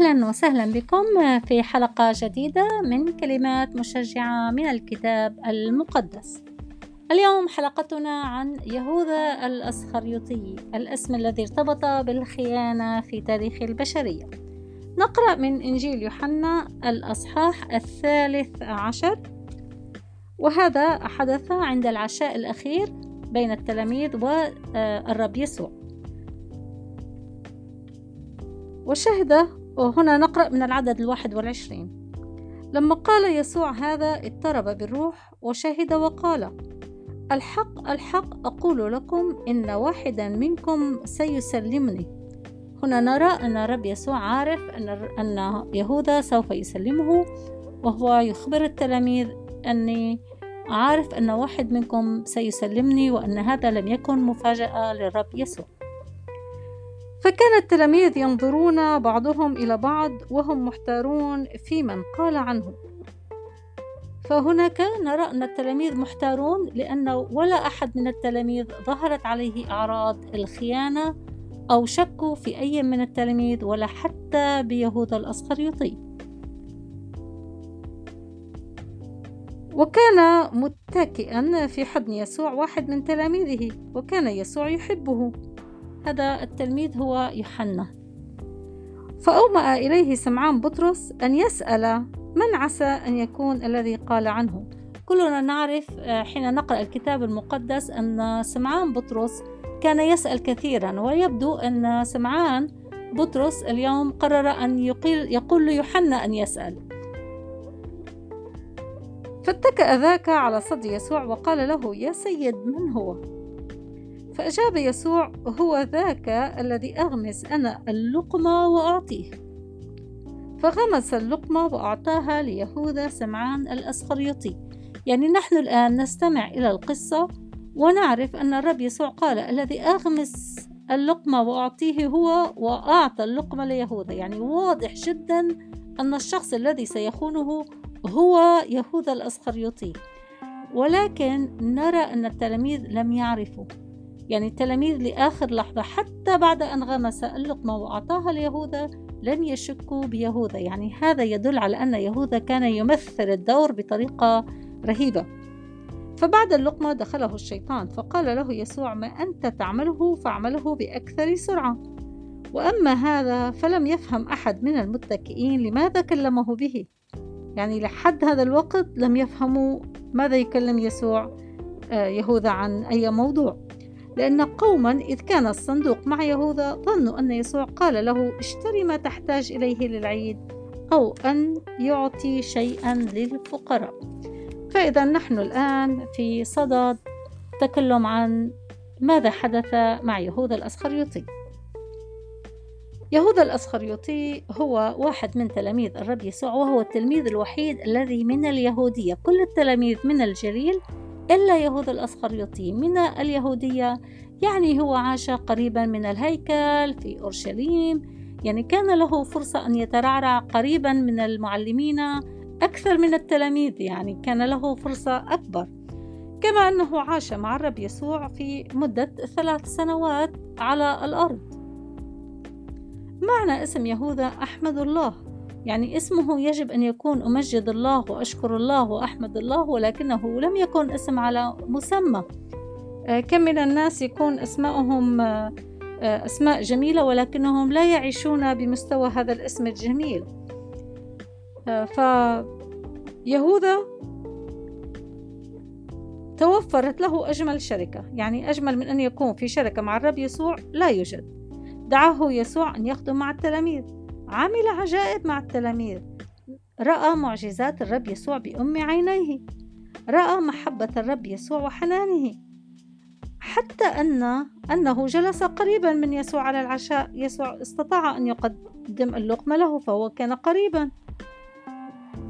أهلا وسهلا بكم في حلقة جديدة من كلمات مشجعة من الكتاب المقدس. اليوم حلقتنا عن يهوذا الأسخريوطي، الاسم الذي ارتبط بالخيانة في تاريخ البشرية. نقرأ من إنجيل يوحنا الأصحاح الثالث عشر، وهذا حدث عند العشاء الأخير بين التلاميذ والرب يسوع. وشهد وهنا نقرأ من العدد الواحد والعشرين. لما قال يسوع هذا اضطرب بالروح وشهد وقال الحق الحق أقول لكم إن واحدا منكم سيسلمني. هنا نرى أن الرب يسوع عارف أن أن يهوذا سوف يسلمه وهو يخبر التلاميذ أني عارف أن واحد منكم سيسلمني وأن هذا لم يكن مفاجأة للرب يسوع. فكان التلاميذ ينظرون بعضهم إلى بعض وهم محتارون في من قال عنه. فهناك نرى أن التلاميذ محتارون لأن ولا أحد من التلاميذ ظهرت عليه أعراض الخيانة أو شكوا في أي من التلاميذ ولا حتى بيهوذا الأسخريوطي وكان متكئا في حضن يسوع واحد من تلاميذه وكان يسوع يحبه. هذا التلميذ هو يوحنا. فأومأ إليه سمعان بطرس أن يسأل من عسى أن يكون الذي قال عنه. كلنا نعرف آه، حين نقرأ الكتاب المقدس أن سمعان بطرس كان يسأل كثيرا ويبدو أن سمعان بطرس اليوم قرر أن يقول, يقول ليوحنا أن يسأل. فاتكأ ذاك على صدر يسوع وقال له يا سيد من هو؟ فأجاب يسوع هو ذاك الذي أغمس أنا اللقمة وأعطيه. فغمس اللقمة وأعطاها ليهوذا سمعان الأسخريطي يعني نحن الآن نستمع إلى القصة ونعرف أن الرب يسوع قال الذي أغمس اللقمة وأعطيه هو وأعطى اللقمة ليهوذا يعني واضح جدا أن الشخص الذي سيخونه هو يهوذا الأسخريطي ولكن نرى أن التلاميذ لم يعرفوا. يعني التلاميذ لآخر لحظة حتى بعد أن غمس اللقمة وأعطاها ليهوذا لن يشكوا بيهوذا. يعني هذا يدل على أن يهوذا كان يمثل الدور بطريقة رهيبة. فبعد اللقمة دخله الشيطان فقال له يسوع ما أنت تعمله؟ فاعمله بأكثر سرعة. وأما هذا فلم يفهم أحد من المتكئين لماذا كلمه به. يعني لحد هذا الوقت لم يفهموا ماذا يكلم يسوع آه، يهوذا عن أي موضوع. لأن قوما إذ كان الصندوق مع يهوذا ظنوا أن يسوع قال له اشتري ما تحتاج إليه للعيد أو أن يعطي شيئا للفقراء. فإذا نحن الآن في صدد تكلم عن ماذا حدث مع يهوذا الأسخريوطي. يهوذا الأسخريوطي هو واحد من تلاميذ الرب يسوع وهو التلميذ الوحيد الذي من اليهودية. كل التلاميذ من الجليل إلا يهوذا الأسخريطي من اليهودية يعني هو عاش قريبا من الهيكل في أورشليم. يعني كان له فرصة أن يترعرع قريبا من المعلمين أكثر من التلاميذ. يعني كان له فرصة أكبر. كما أنه عاش مع الرب يسوع في مدة ثلاث سنوات على الأرض. معنى اسم يهوذا أحمد الله. يعني اسمه يجب أن يكون أمجد الله وأشكر الله وأحمد الله ولكنه لم يكن اسم على مسمى. آه، كم من الناس يكون اسمائهم آه، آه، أسماء جميلة ولكنهم لا يعيشون بمستوى هذا الاسم الجميل. فيهوذا توفرت له أجمل شركة يعني أجمل من أن يكون في شركة مع الرب يسوع لا يوجد. دعاه يسوع أن يخدم مع التلاميذ. عمل عجائب مع التلاميذ. رأى معجزات الرب يسوع بأم عينيه. رأى محبة الرب يسوع وحنانه. حتى أن أنه جلس قريبا من يسوع على العشاء. يسوع استطاع أن يقدم اللقمة له فهو كان قريبا.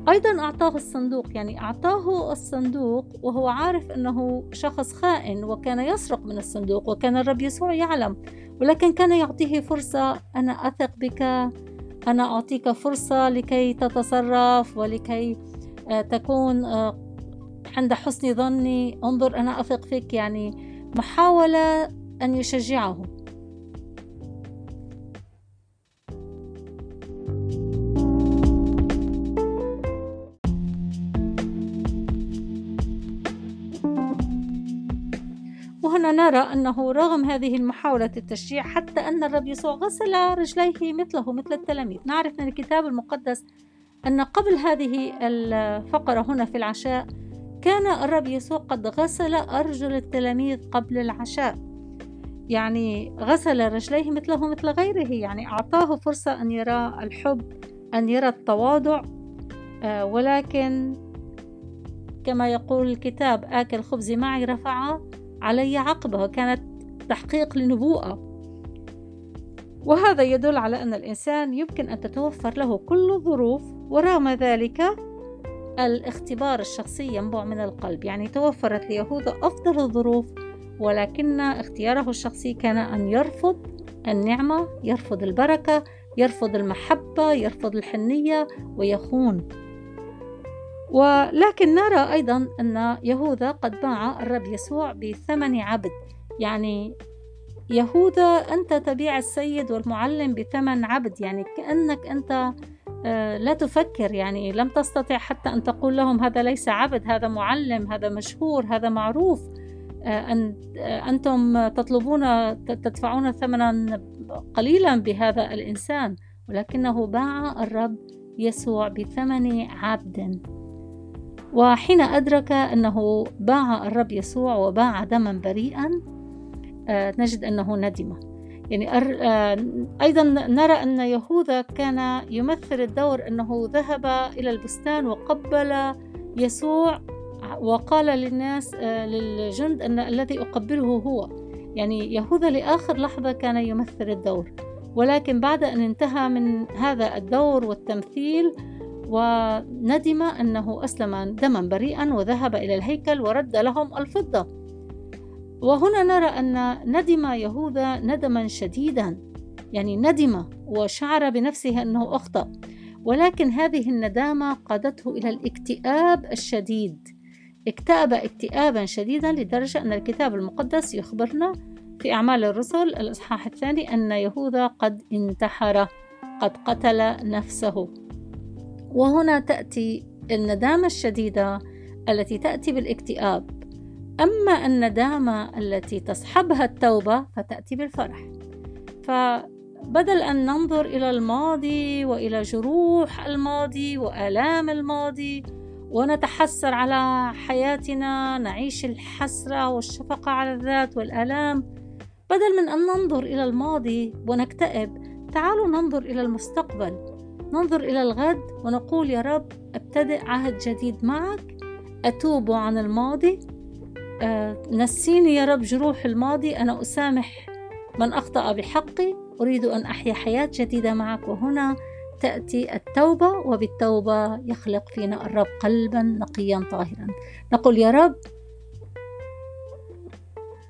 أيضا أعطاه الصندوق يعني أعطاه الصندوق وهو عارف أنه شخص خائن وكان يسرق من الصندوق وكان الرب يسوع يعلم. ولكن كان يعطيه فرصة أنا أثق بك. أنا أعطيك فرصة لكي تتصرف ولكي آه، تكون آه، عند حسن ظني. انظر أنا أثق فيك. يعني محاولة أن يشجعه. وهنا نرى أنه رغم هذه المحاولة التشجيع حتى أن الرب يسوع غسل رجليه مثله مثل التلاميذ. نعرف من الكتاب المقدس أن قبل هذه الفقرة هنا في العشاء كان الرب يسوع قد غسل أرجل التلاميذ قبل العشاء. يعني غسل رجليه مثله مثل غيره يعني أعطاه فرصة أن يرى الحب أن يرى التواضع. آه، ولكن كما يقول الكتاب آكل خبزي معي رفع علي عقبة كانت تحقيق لنبوءة. وهذا يدل على أن الإنسان يمكن أن تتوفر له كل الظروف ورغم ذلك الاختبار الشخصي ينبع من القلب. يعني توفرت ليهوذا أفضل الظروف ولكن اختياره الشخصي كان أن يرفض النعمة يرفض البركة يرفض المحبة يرفض الحنية ويخون. ولكن نرى أيضا أن يهوذا قد باع الرب يسوع بثمن عبد. يعني يهوذا أنت تبيع السيد والمعلم بثمن عبد. يعني كأنك أنت آه، لا تفكر. يعني لم تستطع حتى أن تقول لهم هذا ليس عبد هذا معلم هذا مشهور هذا معروف. آه، أن آه، أنتم تطلبون تدفعون ثمنا قليلا بهذا الإنسان. ولكنه باع الرب يسوع بثمن عبد. وحين أدرك أنه باع الرب يسوع وباع دما بريئا نجد أنه ندم. يعني أيضا نرى أن يهوذا كان يمثل الدور أنه ذهب إلى البستان وقبل يسوع وقال للناس آه، للجند أن الذي أقبله هو. يعني يهوذا لآخر لحظة كان يمثل الدور. ولكن بعد أن انتهى من هذا الدور والتمثيل وندم أنه أسلم دما بريئا وذهب إلى الهيكل ورد لهم الفضة. وهنا نرى أن ندم يهوذا ندما شديدا. يعني ندم وشعر بنفسه أنه أخطأ. ولكن هذه الندامة قادته إلى الاكتئاب الشديد. اكتئب اكتئابا شديدا لدرجة أن الكتاب المقدس يخبرنا في أعمال الرسل الإصحاح الثاني أن يهوذا قد انتحر قد قتل نفسه. وهنا تأتي الندامة الشديدة التي تأتي بالاكتئاب. أما الندامة التي تصحبها التوبة فتأتي بالفرح. فبدل أن ننظر إلى الماضي وإلى جروح الماضي وآلام الماضي ونتحسر على حياتنا نعيش الحسرة والشفقة على الذات والآلام بدل من أن ننظر إلى الماضي ونكتئب تعالوا ننظر إلى المستقبل. ننظر إلى الغد ونقول يا رب أبتدئ عهد جديد معك. أتوب عن الماضي. آه، نسيني يا رب جروح الماضي. أنا أسامح من أخطأ بحقي. أريد أن أحيا حياة جديدة معك. وهنا تأتي التوبة وبالتوبة يخلق فينا الرب قلبا نقيا طاهرا. نقول يا رب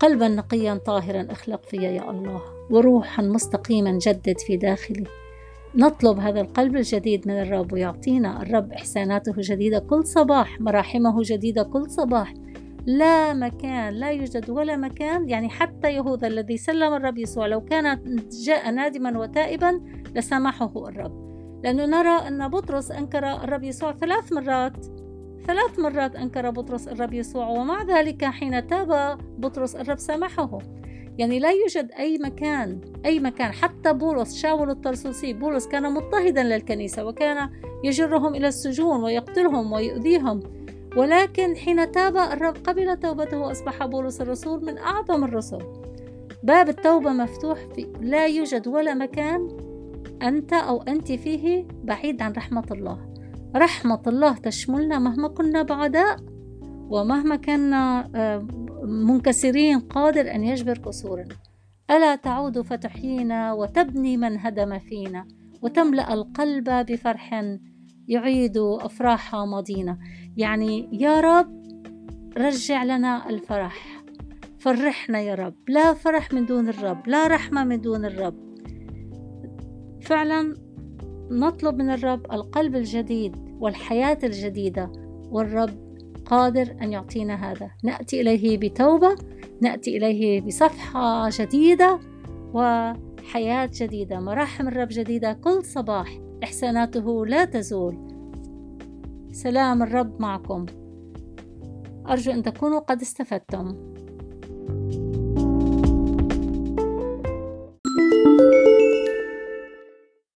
قلبا نقيا طاهرا اخلق فيا يا الله. وروحا مستقيما جدد في داخلي. نطلب هذا القلب الجديد من الرب ويعطينا الرب إحساناته جديدة كل صباح مراحمه جديدة كل صباح. لا مكان لا يوجد ولا مكان يعني حتى يهوذا الذي سلم الرب يسوع لو كان جاء نادما وتائبا لسامحه الرب. لأنه نرى أن بطرس أنكر الرب يسوع ثلاث مرات. ثلاث مرات أنكر بطرس الرب يسوع ومع ذلك حين تاب بطرس الرب سامحه. يعني لا يوجد أي مكان أي مكان. حتى بولس شاول الطرسوسي بولس كان مضطهدا للكنيسة وكان يجرهم إلى السجون ويقتلهم ويؤذيهم. ولكن حين تاب الرب قبل توبته وأصبح بولس الرسول من أعظم الرسل. باب التوبة مفتوح في لا يوجد ولا مكان أنت أو أنت فيه بعيد عن رحمة الله. رحمة الله تشملنا مهما كنا بعداء ومهما كنا آه، منكسرين قادر أن يجبر كسورنا ألا تعود فتحيينا وتبني من هدم فينا وتملأ القلب بفرح يعيد أفراح ماضينا. يعني يا رب رجع لنا الفرح. فرحنا يا رب. لا فرح من دون الرب لا رحمة من دون الرب. فعلا نطلب من الرب القلب الجديد والحياة الجديدة والرب قادر أن يعطينا هذا. نأتي إليه بتوبة نأتي إليه بصفحة جديدة وحياة جديدة مراحم الرب جديدة كل صباح. إحساناته لا تزول. سلام الرب معكم. أرجو أن تكونوا قد استفدتم.